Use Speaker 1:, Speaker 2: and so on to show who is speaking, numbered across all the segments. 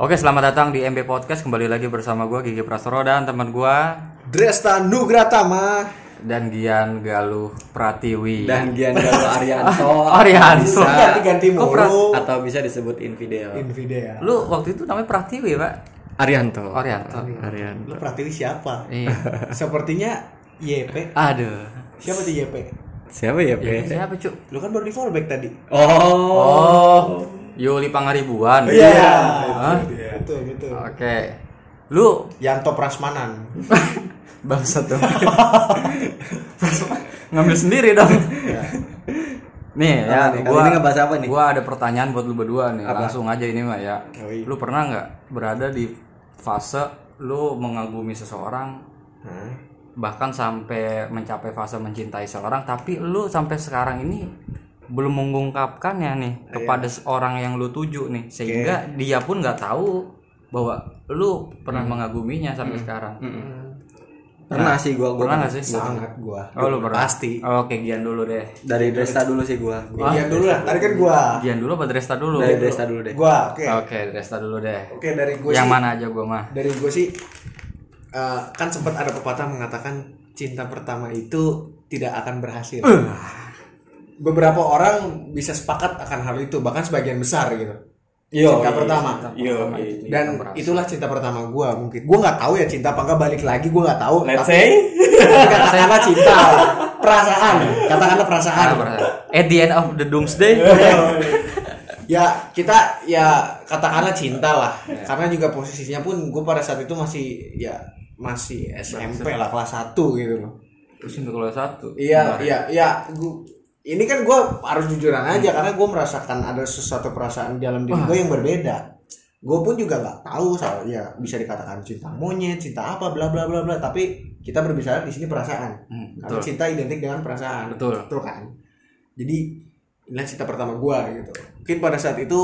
Speaker 1: Oke, selamat datang di MB Podcast. Kembali lagi bersama gue Gigi Prasoro dan teman gue
Speaker 2: Dresta Nugratama
Speaker 1: dan Gian Galuh Pratiwi.
Speaker 3: dan Gian Galuh Arianto
Speaker 1: Arianto. Kok Prat-
Speaker 2: mulu
Speaker 3: atau bisa disebut infidel
Speaker 2: Nvidia
Speaker 1: Lu waktu itu namanya Pratiwi, Pak?
Speaker 3: Arianto
Speaker 1: Orianto.
Speaker 3: Arianto
Speaker 2: Lu Pratiwi siapa?
Speaker 1: Iya.
Speaker 2: Sepertinya YP
Speaker 1: Aduh.
Speaker 2: Siapa tuh YP?
Speaker 3: siapa ya
Speaker 1: Ya,
Speaker 3: Pe?
Speaker 1: siapa, Cuk?
Speaker 2: Lu kan baru di fallback tadi
Speaker 3: oh
Speaker 1: Oh, Yuli Pangaribuan. Hah?
Speaker 2: Betul betul
Speaker 1: Oke. Lu
Speaker 2: Yanto Prasmanan
Speaker 1: bangsat dong. Ngambil sendiri dong. Nih ya,
Speaker 3: Apa nih? Kali
Speaker 1: gua
Speaker 3: ini ngebahas apa nih?
Speaker 1: Gua ada pertanyaan buat lu berdua nih.
Speaker 3: Apa?
Speaker 1: Langsung aja ini mah ya.
Speaker 2: Yoi.
Speaker 1: Lu pernah nggak berada di fase lu mengagumi seseorang
Speaker 2: Hah?
Speaker 1: Bahkan sampai mencapai fase mencintai seorang tapi lu sampai sekarang ini belum mengungkapkannya nih kepada seorang yang lu tuju nih. Sehingga dia pun nggak tahu bahwa lu pernah mengaguminya sampai sekarang.
Speaker 3: Pernah sih gua gua
Speaker 1: pernah nggak sih?
Speaker 2: Sangat gua.
Speaker 1: Oh lu pernah?
Speaker 2: Pasti.
Speaker 1: Oke Gian dulu deh.
Speaker 3: Dari Dresta dulu sih gua. Gua-
Speaker 2: Iya dulu lah. Tadi kan gua.
Speaker 1: Gian dulu apa Dresta dulu?
Speaker 3: Dari Dresta dulu deh.
Speaker 2: Gua oke.
Speaker 1: Oke Dresta dulu deh.
Speaker 2: Oke dari gua
Speaker 1: yang
Speaker 2: sih.
Speaker 1: mana aja gua mah?
Speaker 2: Dari gua sih eh, Kan sempat ada pepatah mengatakan Cinta pertama itu tidak akan berhasil. Beberapa orang bisa sepakat akan hal itu Bahkan sebagian besar gitu.
Speaker 3: Yo,
Speaker 2: Cinta
Speaker 3: iya,
Speaker 2: pertama.
Speaker 3: Yo,
Speaker 2: dan itulah cinta pertama gua mungkin. Gua nggak tahu ya cinta apa nggak balik lagi gua nggak tahu.
Speaker 3: Let's
Speaker 2: tapi
Speaker 3: say.
Speaker 2: katakanlah cinta perasaan. Katakanlah perasaan.
Speaker 1: At the end of the doomsday.
Speaker 2: Ya kita ya katakanlah cinta lah. Karena juga posisinya pun gua pada saat itu masih ya masih SMP lah kelas 1 gitu loh.
Speaker 1: Terus untuk kelas satu?
Speaker 2: Iya iya iya. Gua, ini kan gua harus jujuran aja karena gua merasakan ada sesuatu perasaan di dalam diri gua yang berbeda. Gue pun juga nggak tahu soal ya bisa dikatakan cinta monyet cinta apa bla bla bla bla. Tapi kita berbicara di sini perasaan.
Speaker 1: Hmm,
Speaker 2: karena
Speaker 1: betul.
Speaker 2: cinta identik dengan perasaan.
Speaker 1: Betul.
Speaker 2: betul kan? Jadi inilah cinta pertama gua gitu. Mungkin pada saat itu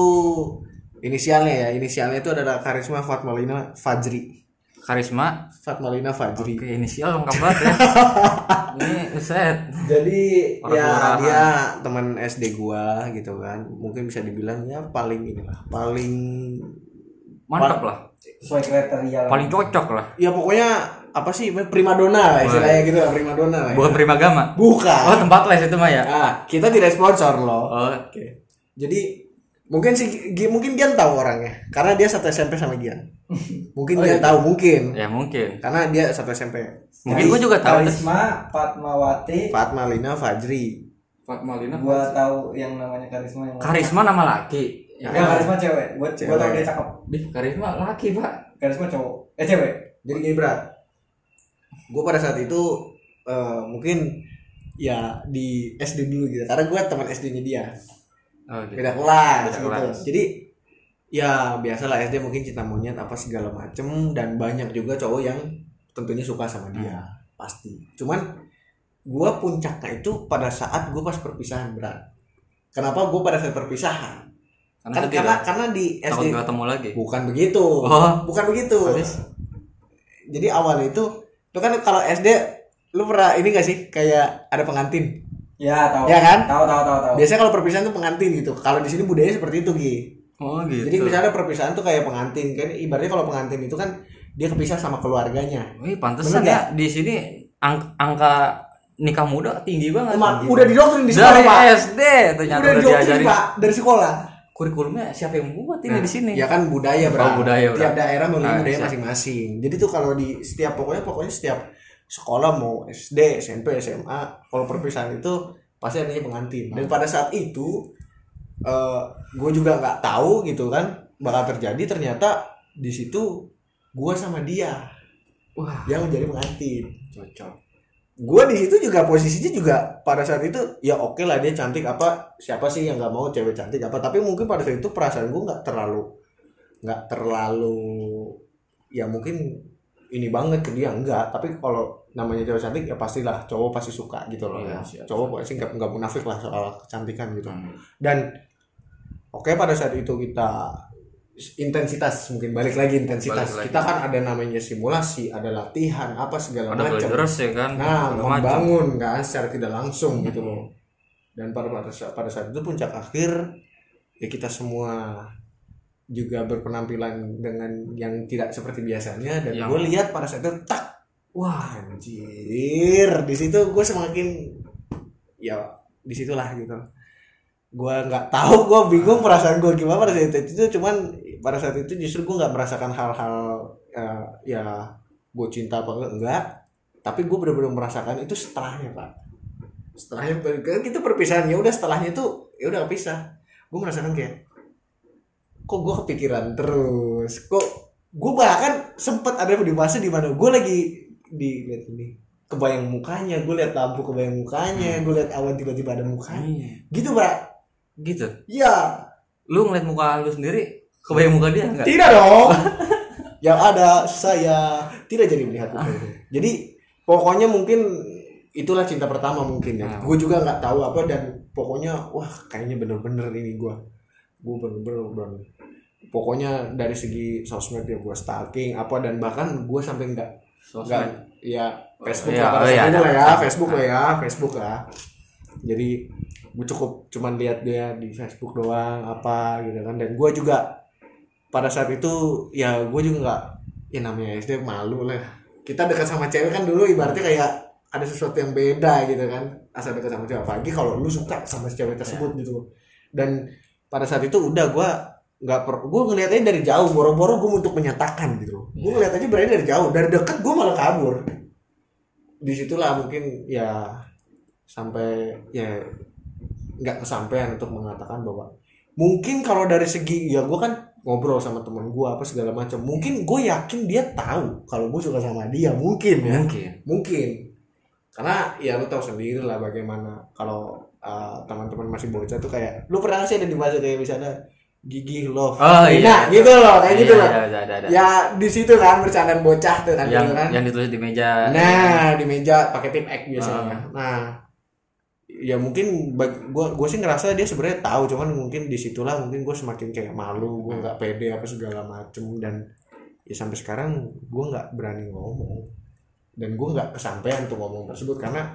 Speaker 2: inisialnya ya inisialnya itu adalah Karisma Fatmalina Fajri
Speaker 1: karisma
Speaker 2: Fatmalina Fajri
Speaker 1: Oke, inisial lengkap banget ya. Ini set.
Speaker 2: jadi
Speaker 1: Orang
Speaker 2: ya dia teman SD gua gitu kan mungkin bisa dibilang ya paling inilah paling
Speaker 1: Mantap lah.
Speaker 3: sesuai kriteria
Speaker 1: Paling cocok lah.
Speaker 2: ya pokoknya apa sih primadona lah istilahnya gitu lah primadona lah ya.
Speaker 1: Bukan primagama.
Speaker 2: bukan
Speaker 1: Oh, tempat les itu mah ya.
Speaker 2: Nah, kita tidak sponsor loh
Speaker 1: Oh,
Speaker 2: Jadi mungkin sih Gi- mungkin Gian tahu orangnya karena dia satu SMP sama Gian. Mungkin Gian tahu mungkin
Speaker 1: ya mungkin.
Speaker 2: karena dia satu SMP.
Speaker 1: Mungkin gua juga tahu.
Speaker 4: Karisma Fatmawati
Speaker 2: Fatma Lina Fajri.
Speaker 1: Fatmalina.
Speaker 4: gua tahu yang namanya Karisma yang
Speaker 1: Karisma nama laki. Ya,
Speaker 4: ya Karisma cewek gua
Speaker 2: Cewek.
Speaker 4: gua tahu dia cakep
Speaker 1: Di karisma laki, Pak.
Speaker 4: Karisma cowok eh cewek
Speaker 2: Jadi gini berat. Gue pada saat itu eh, mungkin ya di SD dulu gitu karena gue teman SD-nya dia
Speaker 1: Oh, gitu.
Speaker 2: beda kelas
Speaker 1: Beda
Speaker 2: gitu.
Speaker 1: kelas.
Speaker 2: Jadi ya biasalah SD mungkin cinta monyet apa segala macem dan banyak juga cowok yang tentunya suka sama dia pasti. Cuman gua puncaknya itu pada saat gua pas perpisahan berat. Kenapa gua pada saat perpisahan?
Speaker 1: Karena
Speaker 2: Kan, karena
Speaker 1: lah.
Speaker 2: karena di SD
Speaker 1: ketemu lagi.
Speaker 2: bukan begitu.
Speaker 1: Oh.
Speaker 2: Bukan begitu.
Speaker 1: Habis?
Speaker 2: Jadi awalnya itu lu kan kalau SD lu pernah ini gak sih kayak ada pengantin?
Speaker 4: Ya tahu
Speaker 2: Ya kan?
Speaker 4: tahu tahu tahu tahu
Speaker 2: Biasanya kalau perpisahan tuh pengantin gitu. Kalau di sini budaya seperti itu, Gi.
Speaker 1: Oh, gitu.
Speaker 2: Jadi misalnya perpisahan tuh kayak pengantin kan ibaratnya kalau pengantin itu kan dia kepisah sama keluarganya.
Speaker 1: Wih, pantesan
Speaker 2: Bener
Speaker 1: ya di sini ang- angka nikah muda tinggi banget.
Speaker 2: Ma, udah didoktrin di sekolah,
Speaker 1: Dari
Speaker 2: Pak.
Speaker 1: SD ternyata
Speaker 2: Udah
Speaker 1: udah diajarin.
Speaker 2: Pak, dari sekolah.
Speaker 1: Kurikulumnya siapa yang buat ini di sini?
Speaker 2: Ya kan budaya, Bro.
Speaker 1: Oh, budaya, Bro.
Speaker 2: Tiap daerah memiliki
Speaker 1: Ah,
Speaker 2: budaya masing-masing. Jadi tuh kalau di setiap pokoknya pokoknya setiap sekolah mau SD, SMP, SMA, kalau perpisahan itu pasti adanya pengantin. Dan pada saat itu eh gue juga nggak tahu gitu kan bakal terjadi ternyata di situ gue sama dia
Speaker 1: Wah,
Speaker 2: yang menjadi pengantin.
Speaker 1: cocok.
Speaker 2: gue di situ juga posisinya juga pada saat itu ya oke lah dia cantik apa siapa sih yang nggak mau cewek cantik apa tapi mungkin pada saat itu perasaan gue nggak terlalu nggak terlalu ya mungkin ini banget ke dia enggak. Tapi kalau namanya cewek cantik ya pastilah cowok pasti suka gitu loh. Ya
Speaker 1: siap,
Speaker 2: cowok pasti nggak nggak munafik lah soal kecantikan gitu.
Speaker 1: Hmm.
Speaker 2: dan oke pada saat itu kita intensitas mungkin balik lagi intensitas.
Speaker 1: Balik lagi.
Speaker 2: kita kan ada namanya simulasi ada latihan apa segala
Speaker 1: ada
Speaker 2: macam.
Speaker 1: ya kan?
Speaker 2: Nah membangun kan secara tidak langsung gitu loh. Dan pada pada saat, pada saat itu puncak akhir ya kita semua juga berpenampilan dengan yang tidak seperti biasanya dan
Speaker 1: Yang-
Speaker 2: gue lihat pada saat itu tak wah anjir. Di situ gue semakin ya di situlah gitu. Gue nggak tahu gue bingung perasaan gue gimana pada saat itu, itu cuman pada saat itu justru gue nggak merasakan hal-hal eh, ya gue cinta apa enggak enggak. Tapi gue benar-benar merasakan itu setelahnya pak. Setelahnya kan kita perpisahan ya udah setelahnya tuh ya udah kepisah. Gue merasakan kayak kok gue kepikiran terus? Kok gue bahkan sempet ada di fase di mana gue lagi di lihat ini kebayang mukanya gue lihat lampu kebayang mukanya gue lihat awan tiba-tiba ada mukanya.
Speaker 1: Iya.
Speaker 2: gitu pak.
Speaker 1: Gitu?
Speaker 2: Ya
Speaker 1: lu ngeliat muka lu sendiri kebayang muka dia enggak
Speaker 2: tidak dong. Yang ada saya tidak jadi melihat muka itu. Jadi pokoknya mungkin itulah cinta pertama mungkin ya.
Speaker 1: Hmm.
Speaker 2: gue juga nggak tahu apa dan pokoknya wah kayaknya bener-bener ini gue gue bener-bener bener- pokoknya dari segi sosmed ya gue stalking apa dan bahkan gue sampai nggak nggak ya Facebook
Speaker 1: Iya,
Speaker 2: lah
Speaker 1: oh iya,
Speaker 2: lah ya Facebook lah ya Facebook lah. Jadi gue cukup cuman lihat dia di Facebook doang apa gitu kan. Dan gue juga pada saat itu ya gue juga nggak ya namanya SD malu lah. Kita dekat sama cewek kan dulu ibaratnya kayak ada sesuatu yang beda gitu kan. Asal dekat sama cewek apalagi kalau lu suka sama cewek tersebut gitu. Dan pada saat itu udah gue nggak per gue ngeliatnya dari jauh boro-boro gue untuk menyatakan gitu loh. Gue ngeliat aja berani dari jauh dari dekat gue malah kabur. Di situlah mungkin ya sampai ya nggak kesampaian untuk mengatakan bahwa mungkin kalau dari segi ya gue kan ngobrol sama teman gue apa segala macam mungkin gue yakin dia tahu kalau gue suka sama dia mungkin ya.
Speaker 1: Mungkin.
Speaker 2: Mungkin. Karena ya lu tahu sendiri lah bagaimana kalau uh, teman-teman masih bocah tuh kayak lu pernah sih ada di fase kayak misalnya gigi love
Speaker 1: Oh, iya.
Speaker 2: nah gitu loh kayak gitu
Speaker 1: Iya,
Speaker 2: loh
Speaker 1: iya, ada, ada, ada.
Speaker 2: ya di situ kan bercandaan bocah tuh kan
Speaker 1: yang
Speaker 2: gitu kan
Speaker 1: yang ditulis di meja
Speaker 2: Nah, di meja pakai tip X biasanya.
Speaker 1: Ah.
Speaker 2: Nah, ya mungkin gua gua sih ngerasa dia sebenarnya tahu, cuman mungkin di situlah mungkin gue semakin kayak malu, gue nggak pede apa segala macem dan ya sampai sekarang gue nggak berani ngomong dan gue nggak kesampaian untuk ngomong tersebut karena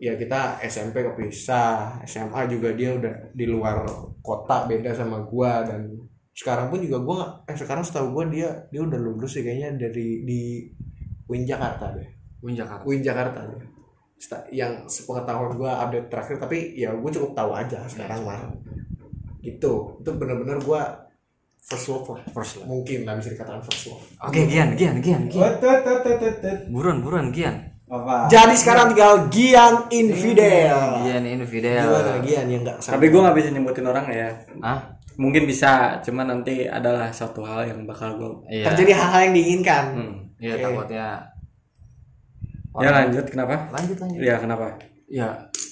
Speaker 2: ya kita SMP kepisah, SMA juga dia udah di luar kota beda sama gua dan sekarang pun juga gua eh sekarang setahu gua dia dia udah lulus sih kayaknya dari di Win Jakarta deh.
Speaker 1: Win Jakarta
Speaker 2: Win Jakarta deh. Yang sepengetahuan gua update terakhir tapi ya gue cukup tahu aja sekarang mah. Gitu. Itu bener-bener gua first love lah.
Speaker 1: first love
Speaker 2: Mungkin lah bisa dikatakan first love.
Speaker 1: oke Gian Gian Gian Gian
Speaker 4: tut.
Speaker 1: buruan buruan Gian
Speaker 4: Apa?
Speaker 2: Jadi sekarang tinggal Gian Infidel.
Speaker 1: Gian infidel
Speaker 2: Gimana Gian yang nggak
Speaker 3: Tapi gue nggak bisa nyebutin orang ya.
Speaker 1: ah
Speaker 3: Mungkin bisa, cuman nanti adalah suatu hal yang bakal gue.
Speaker 1: iya
Speaker 2: terjadi hal-hal yang diinginkan.
Speaker 3: Hmm.
Speaker 1: iya
Speaker 2: Oke.
Speaker 1: takutnya
Speaker 3: Ya lanjut, kenapa?
Speaker 1: lanjut lanjut
Speaker 3: Ya kenapa?
Speaker 1: ya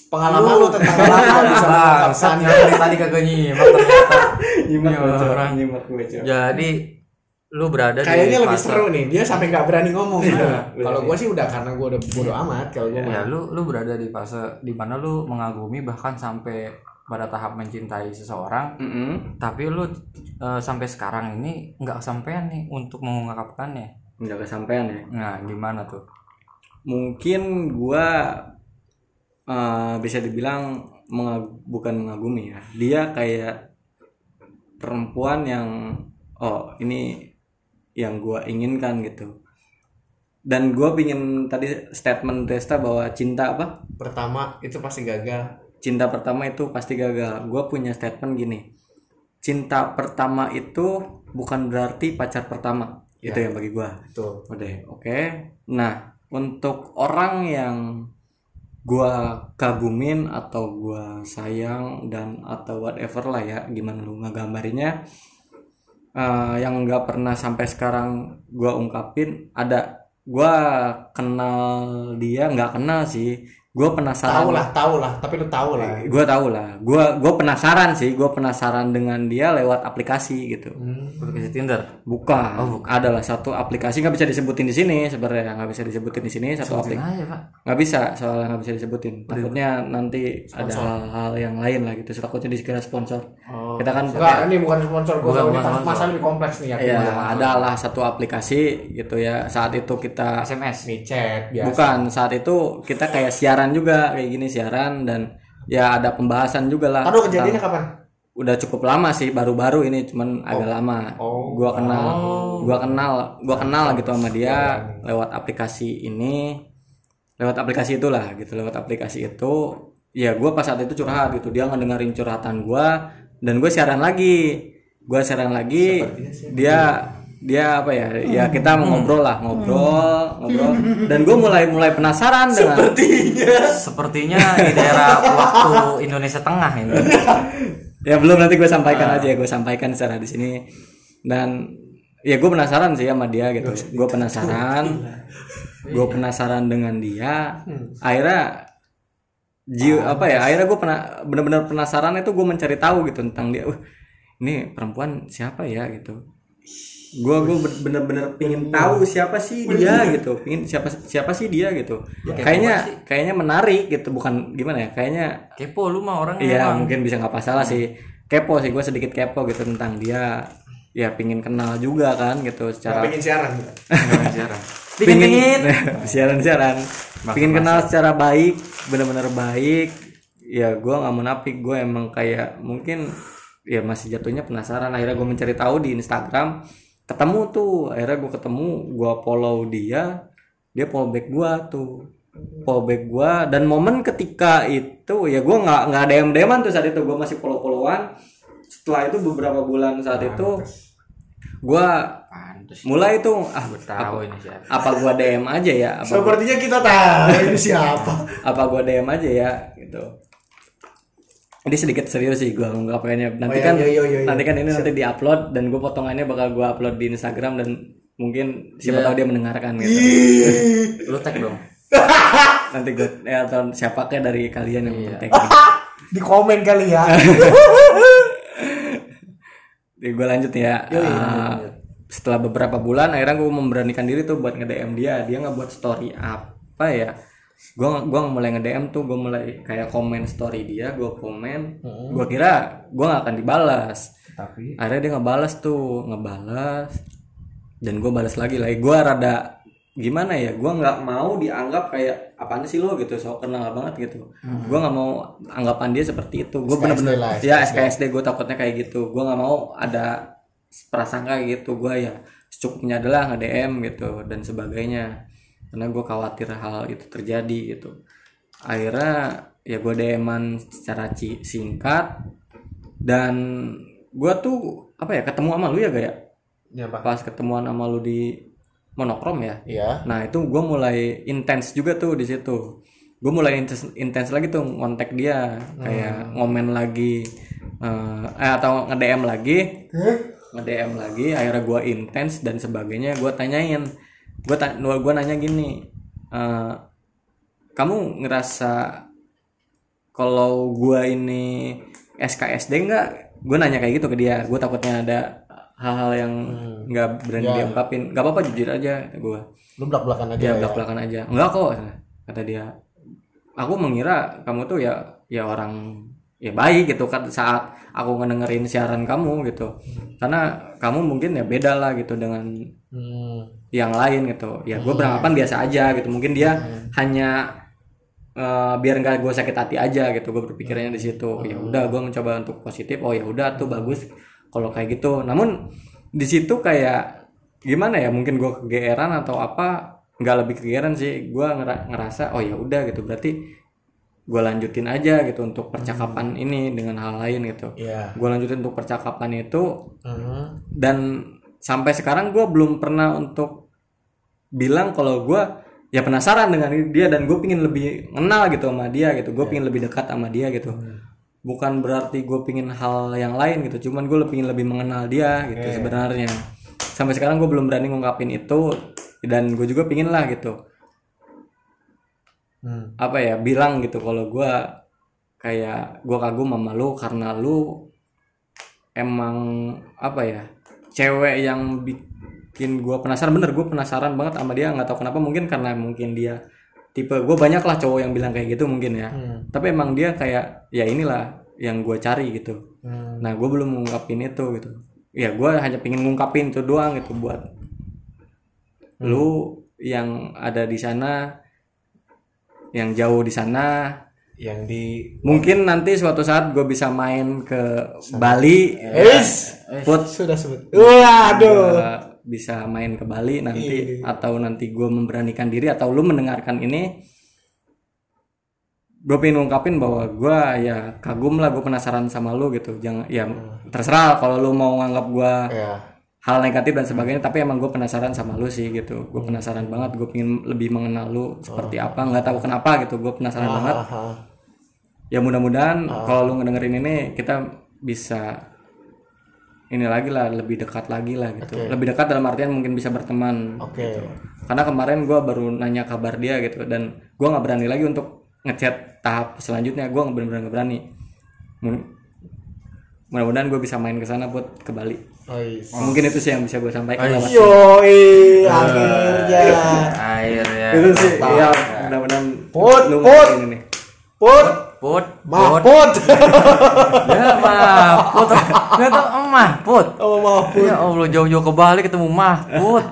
Speaker 2: Pengalaman lu tentang
Speaker 1: bangsat yang dari tadi kagak nyimak ternyata
Speaker 3: Nyimak
Speaker 1: Ya,
Speaker 3: gue,
Speaker 1: orang.
Speaker 3: nyimak gue
Speaker 1: jadi lu berada
Speaker 2: Kayaknya
Speaker 1: di
Speaker 2: lebih
Speaker 1: fase
Speaker 2: seru nih, dia sampai nggak berani ngomong.
Speaker 3: Iya,
Speaker 2: Kalau
Speaker 3: bener.
Speaker 2: gue sih udah karena gue udah bodo amat kalau gue
Speaker 1: ya lu lu berada di fase di mana lu mengagumi bahkan sampai pada tahap mencintai seseorang
Speaker 3: Mm-mm.
Speaker 1: tapi lu eh, sampai sekarang ini nggak kesampaian nih untuk mengungkapkannya
Speaker 3: Nggak kesampaian ya.
Speaker 1: nah gimana tuh
Speaker 3: Mungkin gua eh, bisa dibilang mengag- bukan mengagumi ya. Dia kayak perempuan yang oh ini yang gua inginkan gitu. Dan gua pingin tadi statement Desta bahwa cinta apa?
Speaker 2: pertama itu pasti gagal.
Speaker 3: cinta pertama itu pasti gagal. Gue punya statement gini, cinta pertama itu bukan berarti pacar pertama.
Speaker 2: Ya.
Speaker 3: Itu yang bagi gue.
Speaker 2: Tuh.
Speaker 3: Udah, oke. Nah, untuk orang yang gue kagumin atau gue sayang dan atau whatever lah ya, gimana lu ngegambarinya, eh, yang nggak pernah sampai sekarang gue ungkapin ada gue kenal dia nggak kenal sih gue penasaran
Speaker 2: Tahu lah, tahu lah, tapi lu tahu lah.
Speaker 3: gue tau lah gue gue penasaran sih gue penasaran dengan dia lewat aplikasi gitu.
Speaker 1: Aplikasi Tinder?
Speaker 3: Bukan,
Speaker 1: Oh, bukan.
Speaker 3: adalah satu aplikasi nggak bisa disebutin di sini sebenarnya. Nggak bisa disebutin di sini satu aplikasi nggak bisa soalnya nggak bisa disebutin. Takutnya nanti ada hal-hal yang lain lah gitu. Takutnya dikira sponsor.
Speaker 1: Oh.
Speaker 3: Kita kan
Speaker 2: Enggak, ini bukan sponsor gue.
Speaker 1: Bukan,
Speaker 2: Ini
Speaker 1: bukan sponsor.
Speaker 2: masalah lebih kompleks nih ya.
Speaker 3: ya adalah satu aplikasi gitu ya. Saat itu kita
Speaker 1: SMS
Speaker 2: Nih chat biasa.
Speaker 3: bukan saat itu kita kayak siaran juga kayak gini siaran dan ya ada pembahasan juga lah
Speaker 2: Aduh kejadiannya kapan?
Speaker 3: udah cukup lama sih baru-baru ini cuman agak lama.
Speaker 2: Oh.
Speaker 3: gua kenal gua kenal gua kenal gitu sama dia lewat aplikasi ini. Lewat aplikasi itulah gitu lewat aplikasi itu. Ya gua pas saat itu curhat gitu. Dia ngedengerin curhatan gua dan gue siaran lagi. Gua siaran lagi dia dia apa ya? Ya kita mau ngobrol lah ngobrol ngobrol. Dan gue mulai mulai penasaran dengan
Speaker 1: sepertinya. Di daerah waktu Indonesia Tengah ini.
Speaker 3: Ya belum nanti gue sampaikan aja gue sampaikan secara di sini. Dan ya gue penasaran sih sama dia gitu. Gue penasaran. Gue penasaran dengan dia. Akhirnya jiu apa ya akhirnya gue pernah benar-benar penasaran itu gue mencari tahu gitu tentang dia. Uh ini perempuan siapa ya gitu gue gue bener-bener pingin tahu siapa sih dia gitu. Pingin siapa siapa sih dia gitu. Kayaknya kayaknya menarik gitu bukan gimana ya kayaknya
Speaker 1: kepo lu mah orangnya
Speaker 3: Iya
Speaker 1: emang.
Speaker 3: mungkin bisa nggak masalah sih. Kepo sih gue sedikit kepo gitu tentang dia. Ya pingin kenal juga kan gitu secara
Speaker 2: Pengen siaran.
Speaker 1: Pingin pingin.
Speaker 3: siaran. Siaran pingin kenal secara baik benar-benar baik. Ya gue nggak munafik gue emang kayak mungkin ya masih jatuhnya penasaran. Akhirnya gue mencari tahu di Instagram ketemu tuh akhirnya gue ketemu gue follow dia dia follow back gue tuh follow back gue dan momen ketika itu ya gue nggak nggak DM deman tuh saat itu gue masih follow followan setelah itu beberapa bulan saat itu gue
Speaker 1: Pantes.
Speaker 3: mulai tuh ah
Speaker 1: Gue tahu ini siapa.
Speaker 3: apa gua DM aja ya apa gua,
Speaker 2: Sepertinya kita tahu ini siapa.
Speaker 3: apa gua DM aja ya gitu ini sedikit serius sih gua ngungkapinnya nanti
Speaker 2: Oh, iya,
Speaker 3: kan
Speaker 2: iya, iya, iya.
Speaker 3: nanti kan ini nanti diupload dan gue potongannya bakal gua upload di Instagram dan mungkin siapa tahu dia mendengarkan gitu.
Speaker 1: Lu tag dong.
Speaker 3: nanti gue ya, atau siapa kayak dari kalian yang
Speaker 2: Iya.
Speaker 3: tag
Speaker 2: Di komen kali ya.
Speaker 3: gue lanjut ya. Ah, setelah beberapa bulan akhirnya gue memberanikan diri tuh buat nge-DM dia. Dia nggak buat story apa ya gue gua mulai nge-DM tuh gue mulai kayak komen story dia gue komen gue kira gue nggak akan dibalas.
Speaker 2: Tapi
Speaker 3: akhirnya dia ngebalas tuh ngebalas dan gue balas lagi lagi gue rada gimana ya gue nggak mau dianggap kayak apaan sih lo? gitu so kenal banget gitu. Gue nggak mau anggapan dia seperti itu. Gue bener-bener
Speaker 2: lah,
Speaker 3: ya SKSD gue takutnya kayak gitu. Gue nggak mau ada prasangka gitu. Gue ya secukupnya adalah nge DM gitu dan sebagainya karena gue khawatir hal itu terjadi gitu. Akhirnya ya gue DM-an secara singkat dan gue tuh apa ya ketemu sama lu ya gak ya?
Speaker 2: Apa?
Speaker 3: pas ketemuan sama lu di monokrom ya?
Speaker 2: Iya.
Speaker 3: nah itu gue mulai intens juga tuh di situ. Gue mulai intens intens lagi tuh ngontek dia. Kayak ngomen lagi eh eh, atau nge DM lagi. Nge DM lagi akhirnya gue intens dan sebagainya gue tanyain gue ta gue nanya gini eh, kamu ngerasa kalau gue ini SKSD enggak gue nanya kayak gitu ke dia. Gue takutnya ada hal-hal yang nggak berani diungkapin. Nggak apa-apa jujur aja gue
Speaker 2: Lu belak-belakan aja.
Speaker 3: dia
Speaker 2: ya.
Speaker 3: belak belakan aja. Enggak kok kata dia. Aku mengira kamu tuh ya ya orang ya baik gitu kan saat aku ngedengerin siaran kamu gitu. Karena kamu mungkin ya beda lah gitu dengan
Speaker 2: Hmm.
Speaker 3: yang lain gitu. Ya gue beranggapan biasa aja gitu. Mungkin dia hanya eh, biar nggak gue sakit hati aja gitu gue berpikirnya di situ. Ya udah gue mencoba untuk positif. Oh ya udah tuh bagus kalau kayak gitu. Namun di situ kayak gimana ya mungkin gue kegeeran atau apa nggak lebih kegeeran sih. Gue ngerasa oh ya udah gitu. Berarti gue lanjutin aja gitu untuk percakapan ini dengan hal lain gitu.
Speaker 2: Iya.
Speaker 3: gue lanjutin untuk percakapan itu
Speaker 2: Hmm.
Speaker 3: dan sampai sekarang gue belum pernah untuk bilang kalau gue ya penasaran dengan dia dan gue pingin lebih kenal gitu sama dia gitu. Gue pingin lebih dekat sama dia gitu. Bukan berarti gue pingin hal yang lain gitu cuman gue pingin lebih mengenal dia gitu sebenarnya. Sampai sekarang gue belum berani ngungkapin itu dan gue juga pingin lah gitu
Speaker 2: Hmm.
Speaker 3: apa ya bilang gitu kalau gue kayak gue kagum sama lu karena lu emang apa ya cewek yang bikin gue penasaran. Bener gue penasaran banget sama dia nggak tahu kenapa. Mungkin karena mungkin dia tipe gue banyak lah cowok yang bilang kayak gitu mungkin ya.
Speaker 2: Hmm.
Speaker 3: tapi emang dia kayak ya inilah yang gue cari gitu.
Speaker 2: Hmm.
Speaker 3: nah gue belum ngungkapin itu gitu. Ya gue hanya pengen ngungkapin itu doang gitu buat lu yang ada di sana yang jauh di sana.
Speaker 2: Yang di
Speaker 3: mungkin nanti suatu saat gue bisa main ke Bali.
Speaker 2: Is
Speaker 3: put.
Speaker 2: sudah sebut. Waduh.
Speaker 3: Bisa main ke Bali nanti atau nanti gue memberanikan diri atau lu mendengarkan ini gue pengen ngungkapin bahwa gue ya kagum lah gue penasaran sama lu gitu. Jangan ya terserah kalau lu mau nganggap gue
Speaker 2: ya
Speaker 3: hal negatif dan sebagainya tapi emang gue penasaran sama lu sih gitu. Gue penasaran banget gue pengen lebih mengenal lu seperti apa. Nggak tahu kenapa gitu. Gue penasaran banget.
Speaker 2: Aha.
Speaker 3: ya mudah-mudahan kalau lu ngedengerin ini kita bisa ini lagi lah lebih dekat lagi lah gitu. Lebih dekat dalam artian mungkin bisa berteman
Speaker 2: oke.
Speaker 3: karena kemarin gua baru nanya kabar dia gitu. Dan gua nggak berani lagi untuk ngechat tahap selanjutnya. Gua nggak benar-benar nggak berani mudah-mudahan gue bisa main ke sana buat ke Bali.
Speaker 2: Oh, iya.
Speaker 3: mungkin itu sih yang bisa gue sampaikan lewat
Speaker 2: Yoi, akhirnya.
Speaker 1: air ya
Speaker 3: itu sih ya mudah-mudahan
Speaker 2: Put, put.
Speaker 3: ini.
Speaker 2: Put,
Speaker 1: put put.
Speaker 2: mahput.
Speaker 1: ya mahput ternyata mahput
Speaker 2: Oh, mahput.
Speaker 1: ya allah jauh-jauh ke Bali ketemu mahput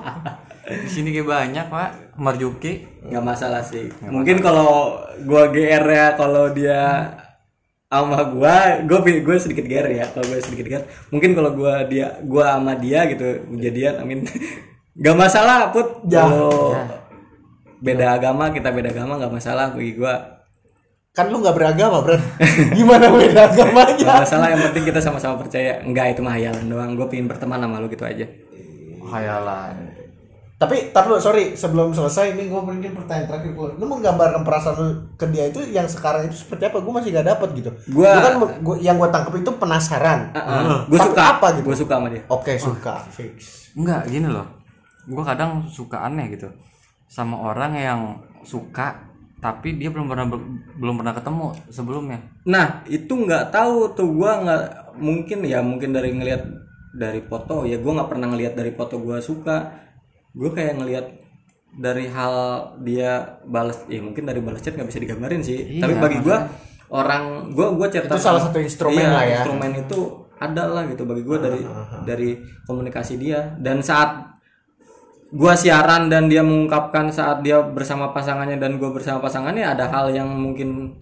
Speaker 1: di sini kayak banyak pak. Marjuki.
Speaker 3: Nggak masalah sih. Mungkin kalau gua GR ya kalau dia sama gua gua gue sedikit GR ya kalau gue sedikit GR mungkin kalau gua dia gua sama dia gitu kejadian amin nggak masalah put.
Speaker 2: Ya.
Speaker 3: kalau beda agama kita beda agama nggak masalah bagi gua.
Speaker 2: Kan lu nggak beragama, Bro. Gimana beda agamanya?
Speaker 3: nggak masalah yang penting kita sama-sama percaya. Enggak itu mah hayalan doang. Gue pengen berteman sama lu gitu aja.
Speaker 1: Khayalan
Speaker 2: Tapi tar dulu, sorry, sebelum selesai ini gue mungkin pertanyaan terakhir gue. Lu menggambarkan perasaan lu ke dia itu yang sekarang itu seperti apa? Gue masih gak dapet gitu.
Speaker 3: Gua-
Speaker 2: Gua kan gua, yang gue tangkap itu penasaran.
Speaker 3: gue
Speaker 2: Tapi
Speaker 3: suka
Speaker 2: apa gitu?
Speaker 3: gue suka sama dia
Speaker 2: Oke, suka, fix.
Speaker 1: enggak gini loh gue kadang suka aneh gitu sama orang yang suka tapi dia belum pernah belum pernah ketemu sebelumnya
Speaker 3: Nah itu nggak tahu tuh gua nggak mungkin ya mungkin dari ngelihat dari foto ya gua nggak pernah ngelihat dari foto gua suka gue kayak ngelihat dari hal dia balas ya mungkin dari balas chat nggak bisa digambarin sih.
Speaker 1: Iya,
Speaker 3: tapi bagi gua orang gua gua chat
Speaker 2: Itu salah satu instrumen
Speaker 3: iya,
Speaker 2: lah ya.
Speaker 3: instrumen itu ada lah gitu. Bagi gua dari dari komunikasi dia. Dan saat gua siaran dan dia mengungkapkan saat dia bersama pasangannya dan gua bersama pasangannya ada hal yang mungkin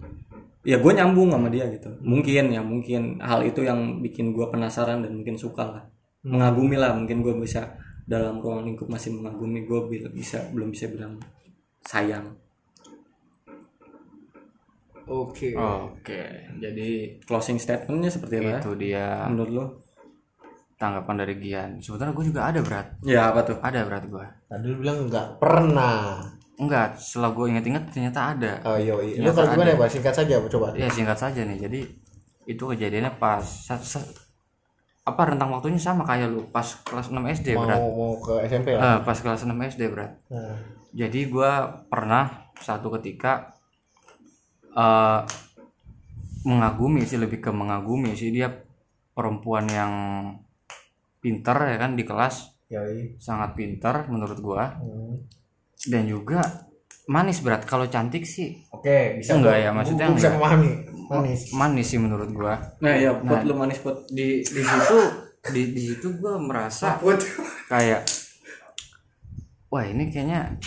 Speaker 3: ya gue nyambung sama dia gitu. Mungkin ya mungkin. Hal itu yang bikin gua penasaran dan mungkin suka lah. Mengagumi lah mungkin gue bisa dalam ruang lingkup masih mengagumi gue bisa belum bisa bilang sayang.
Speaker 2: Oke.
Speaker 1: oke. Jadi
Speaker 3: closing statementnya seperti apa
Speaker 1: itu dia
Speaker 3: menurut lo?
Speaker 1: tanggapan dari Gian. Sebetulnya gue juga ada berat.
Speaker 3: Ya apa tuh?
Speaker 1: Ada berat gue
Speaker 2: Tadi lu bilang nggak pernah.
Speaker 1: enggak setelah gue inget-inget ternyata ada.
Speaker 2: Oh iya, iya. Lu kalau gimana ya, Pak? Singkat saja, coba.
Speaker 1: ya singkat saja nih. Jadi itu kejadiannya pas apa rentang waktunya sama kayak lu pas kelas 6 SD
Speaker 2: Mau
Speaker 1: berat
Speaker 2: mau ke SMP ya?
Speaker 1: Eh, pas kelas 6 SD berat
Speaker 2: Nah.
Speaker 1: jadi gua pernah satu ketika eh mengagumi sih lebih ke mengagumi sih dia perempuan yang pinter ya kan di kelas
Speaker 2: Yoi.
Speaker 1: sangat pinter menurut gua
Speaker 2: Hmm.
Speaker 1: dan juga manis berat kalau cantik sih
Speaker 2: Oke, bisa.
Speaker 1: Enggak
Speaker 2: gua-
Speaker 1: ya, maksudnya
Speaker 2: gua bisa memahami. Manis.
Speaker 1: manis. Sih menurut gua.
Speaker 3: Nah ya put lu manis put
Speaker 1: di di situ di di situ gua merasa kayak wah ini kayaknya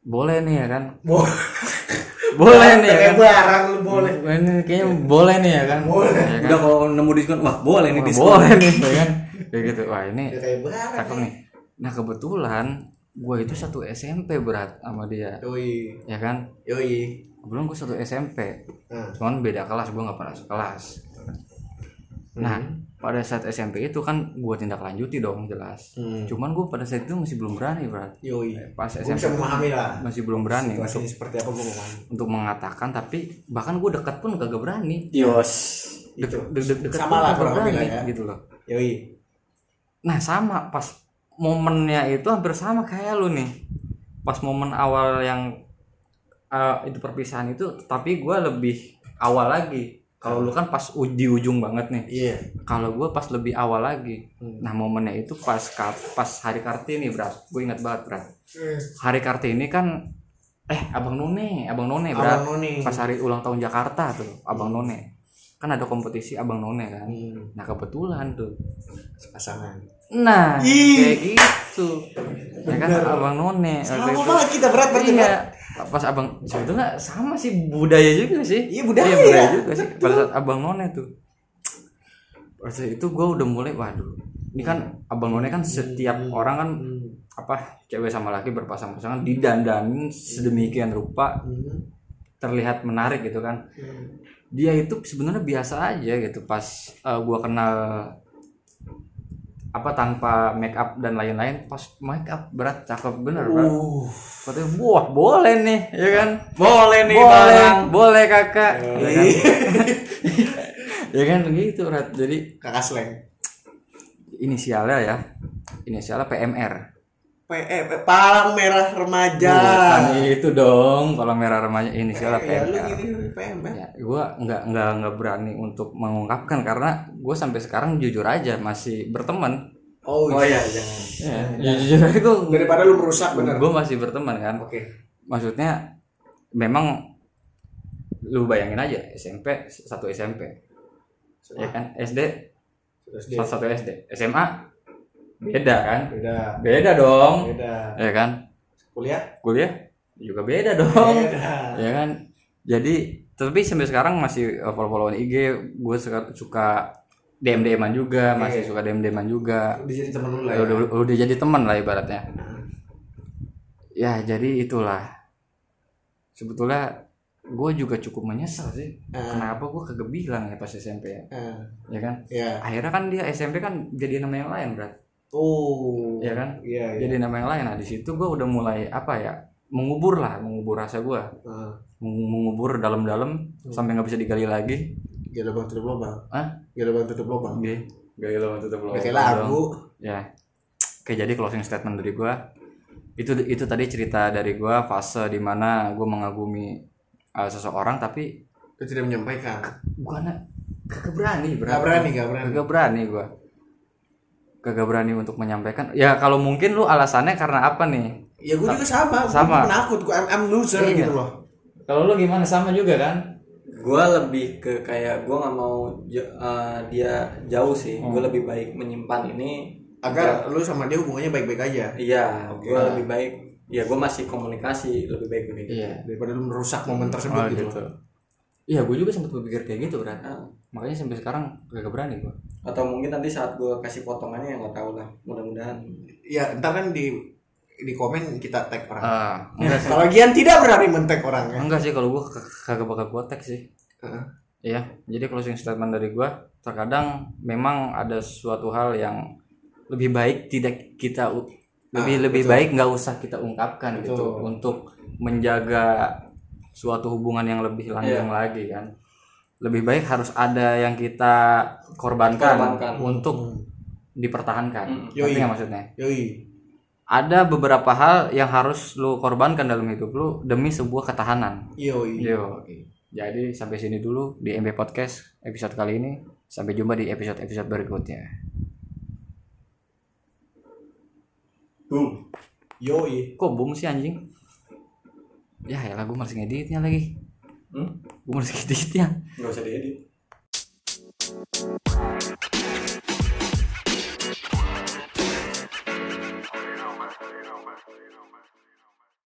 Speaker 1: boleh nih ya kan?
Speaker 2: Bo-
Speaker 1: boleh nih ya kan?
Speaker 2: Kayak barang lu boleh.
Speaker 1: Ini kayaknya boleh nih ya kan? Boleh. Ya kan?
Speaker 3: udah kalau nemu diskon wah boleh nih diskon.
Speaker 1: boleh nih ya kan? Kayak gitu. Wah ini
Speaker 2: Ya,
Speaker 1: cakep nih. Nah kebetulan gue itu satu SMP berat sama dia
Speaker 2: Yoi.
Speaker 1: ya kan
Speaker 2: Yoi.
Speaker 1: kebetulan gue satu SMP cuman beda kelas gue nggak pernah sekelas nah pada saat SMP itu kan gue tindak lanjuti dong jelas
Speaker 2: Hmm.
Speaker 1: cuman gue pada saat itu masih belum berani berat
Speaker 2: Yoi.
Speaker 1: pas
Speaker 2: Gue
Speaker 1: SMP
Speaker 2: bisa memahami lah.
Speaker 1: masih belum berani untuk,
Speaker 2: seperti apa gue memahami.
Speaker 1: untuk mengatakan tapi bahkan gue dekat pun kagak berani
Speaker 3: yos
Speaker 2: Itu.
Speaker 1: Dek- dek- deket
Speaker 2: Sama kurang lah
Speaker 1: berani,
Speaker 2: ya.
Speaker 1: gitu loh
Speaker 2: Yoi.
Speaker 1: Nah sama pas momennya itu hampir sama kayak lu nih. Pas momen awal yang eh, itu perpisahan itu, tapi gue lebih awal lagi. Kalau lu kan pas u- di ujung banget nih.
Speaker 2: Iya.
Speaker 1: Kalau gue pas lebih awal lagi. Nah momennya itu pas pas hari kartini berat. Gue ingat banget berat. Hari kartini kan eh abang None, abang None berat.
Speaker 2: Abang None.
Speaker 1: Pas hari ulang tahun Jakarta tuh, abang None. kan ada kompetisi abang none kan
Speaker 2: Hmm,
Speaker 1: nah kebetulan tuh
Speaker 2: pasangan.
Speaker 1: Nah
Speaker 2: Ih.
Speaker 1: kayak gitu ya kan abang none
Speaker 2: Sama banget kita berat banget.
Speaker 1: iya pas abang sebetulnya sama sih budaya juga sih
Speaker 2: Iya, budaya.
Speaker 1: juga sih pada saat abang none tuh pada saat itu gue udah mulai waduh ini kan abang none kan setiap orang kan
Speaker 2: Hmm.
Speaker 1: apa cewek sama laki berpasang-pasangan didandanin sedemikian rupa
Speaker 2: Hmm.
Speaker 1: terlihat menarik gitu kan
Speaker 2: Hmm.
Speaker 1: dia itu sebenarnya biasa aja gitu pas uh, gua kenal apa tanpa make up dan lain-lain pas make up berat cakep bener
Speaker 2: Uh.
Speaker 1: katanya wah boleh nih ya kan?
Speaker 3: Boleh nih
Speaker 1: boleh
Speaker 3: barang
Speaker 1: boleh kakak. Ya kan? Ya kan gitu berat jadi
Speaker 2: Kakak slang.
Speaker 1: inisialnya ya inisialnya PMR
Speaker 2: eh, eh, palang merah remaja.
Speaker 1: bukan itu dong kalau merah remaja inisialnya
Speaker 2: Ya, lu
Speaker 1: PMR
Speaker 2: gini PM kan?
Speaker 1: ya gue nggak nggak nggak berani untuk mengungkapkan karena gue sampai sekarang jujur aja masih berteman
Speaker 2: Oh,
Speaker 3: oh
Speaker 2: iya.
Speaker 3: ya jangan
Speaker 1: ya, jujur aja gue
Speaker 2: Daripada lu merusak bener.
Speaker 1: gue masih berteman kan
Speaker 2: Oke.
Speaker 1: maksudnya memang lu bayangin aja SMP satu SMP ya kan SD salah satu SD SMA beda kan?
Speaker 2: Beda.
Speaker 1: beda dong.
Speaker 2: Beda.
Speaker 1: ya kan?
Speaker 2: Kuliah?
Speaker 1: kuliah juga beda dong.
Speaker 2: Beda.
Speaker 1: ya kan? Jadi tapi sampai sekarang masih follow followan IG gue suka suka DM DMan juga masih suka DM DMan juga.
Speaker 2: Udah jadi temen lu lah
Speaker 1: Ya, udah, udah jadi teman lah ibaratnya. Ya jadi itulah. Sebetulnya gue juga cukup menyesal sih.
Speaker 2: Ah.
Speaker 1: kenapa gue kagak bilang ya pas SMP ya?
Speaker 2: Ah,
Speaker 1: ya kan?
Speaker 2: Ya.
Speaker 1: akhirnya kan dia SMP kan jadi nama yang lain berat
Speaker 2: Oh.
Speaker 1: Iya kan?
Speaker 2: Iya, iya.
Speaker 1: jadi nama yang lain nah di situ gue udah mulai apa ya mengubur lah mengubur rasa gue Meng- mengubur dalam-dalam sampai nggak bisa digali lagi
Speaker 2: Gila bang tutup lubang.
Speaker 1: Hah?
Speaker 2: Gila bang tutup lubang.
Speaker 1: Oke, gali lo tutup.
Speaker 2: Udah kayak lagu.
Speaker 1: Ya. Oke, jadi closing statement dari gua itu itu tadi cerita dari gua fase di mana gua mengagumi uh, seseorang tapi
Speaker 2: Lu tidak menyampaikan.
Speaker 1: bukan kagak berani berarti.
Speaker 2: Gak berani, gak berani.
Speaker 1: Kagak berani gua. Kagak berani untuk menyampaikan. Ya kalau mungkin lu alasannya karena apa nih?
Speaker 2: Ya gue juga sama.
Speaker 1: Sama.
Speaker 2: Gue penakut. Gue I'm, I'm loser
Speaker 1: Iya.
Speaker 2: gitu loh.
Speaker 1: Kalau lu gimana sama juga kan?
Speaker 3: gue lebih ke kayak gue nggak mau eh, dia jauh sih
Speaker 1: Hmm.
Speaker 3: gue lebih baik menyimpan ini
Speaker 2: Agar lu sama dia hubungannya baik-baik aja.
Speaker 3: iya
Speaker 2: Oke.
Speaker 3: gue lebih baik ya gue masih komunikasi lebih baik gitu
Speaker 1: Iya.
Speaker 2: Daripada lu merusak momen tersebut
Speaker 1: Oh,
Speaker 2: gitu.
Speaker 1: gitu. Iya, gue juga sempat berpikir kayak gitu, Bran.
Speaker 3: Ah.
Speaker 1: Makanya sampai sekarang kagak berani gua.
Speaker 3: atau mungkin nanti saat gue kasih potongannya ya nggak tahu lah mudah-mudahan
Speaker 2: Ya ntar kan di di komen kita tag orang.
Speaker 1: Ah, enggak sih.
Speaker 2: Kalau Gian tidak berani men-tag orangnya.
Speaker 1: Enggak sih kalau gua k- kagak bakal gua tag sih.
Speaker 2: Heeh.
Speaker 1: Iya, jadi closing statement dari gua terkadang memang ada suatu hal yang lebih baik tidak kita u- lebih
Speaker 2: Ah,
Speaker 1: lebih
Speaker 2: betul.
Speaker 1: baik nggak usah kita ungkapkan gitu
Speaker 2: Betul.
Speaker 1: untuk menjaga suatu hubungan yang lebih langgeng
Speaker 2: Iya.
Speaker 1: lagi kan. Lebih baik harus ada yang kita korbankan,
Speaker 3: Korbankan.
Speaker 1: untuk
Speaker 2: Hmm.
Speaker 1: dipertahankan.
Speaker 3: Hmm.
Speaker 2: Yoi.
Speaker 1: maksudnya?
Speaker 2: Yoi.
Speaker 1: Ada beberapa hal yang harus lu korbankan dalam hidup lu demi sebuah ketahanan.
Speaker 2: Yoi.
Speaker 1: Yo, oke. Jadi sampai sini dulu di MB Podcast episode kali ini. Sampai jumpa di episode-episode berikutnya.
Speaker 3: boom
Speaker 2: Yoi.
Speaker 1: Kok boom sih anjing? ya ya gue masih ngeditnya lagi.
Speaker 3: Hmm?
Speaker 1: gue masih ngeditnya.
Speaker 3: Nggak usah diedit.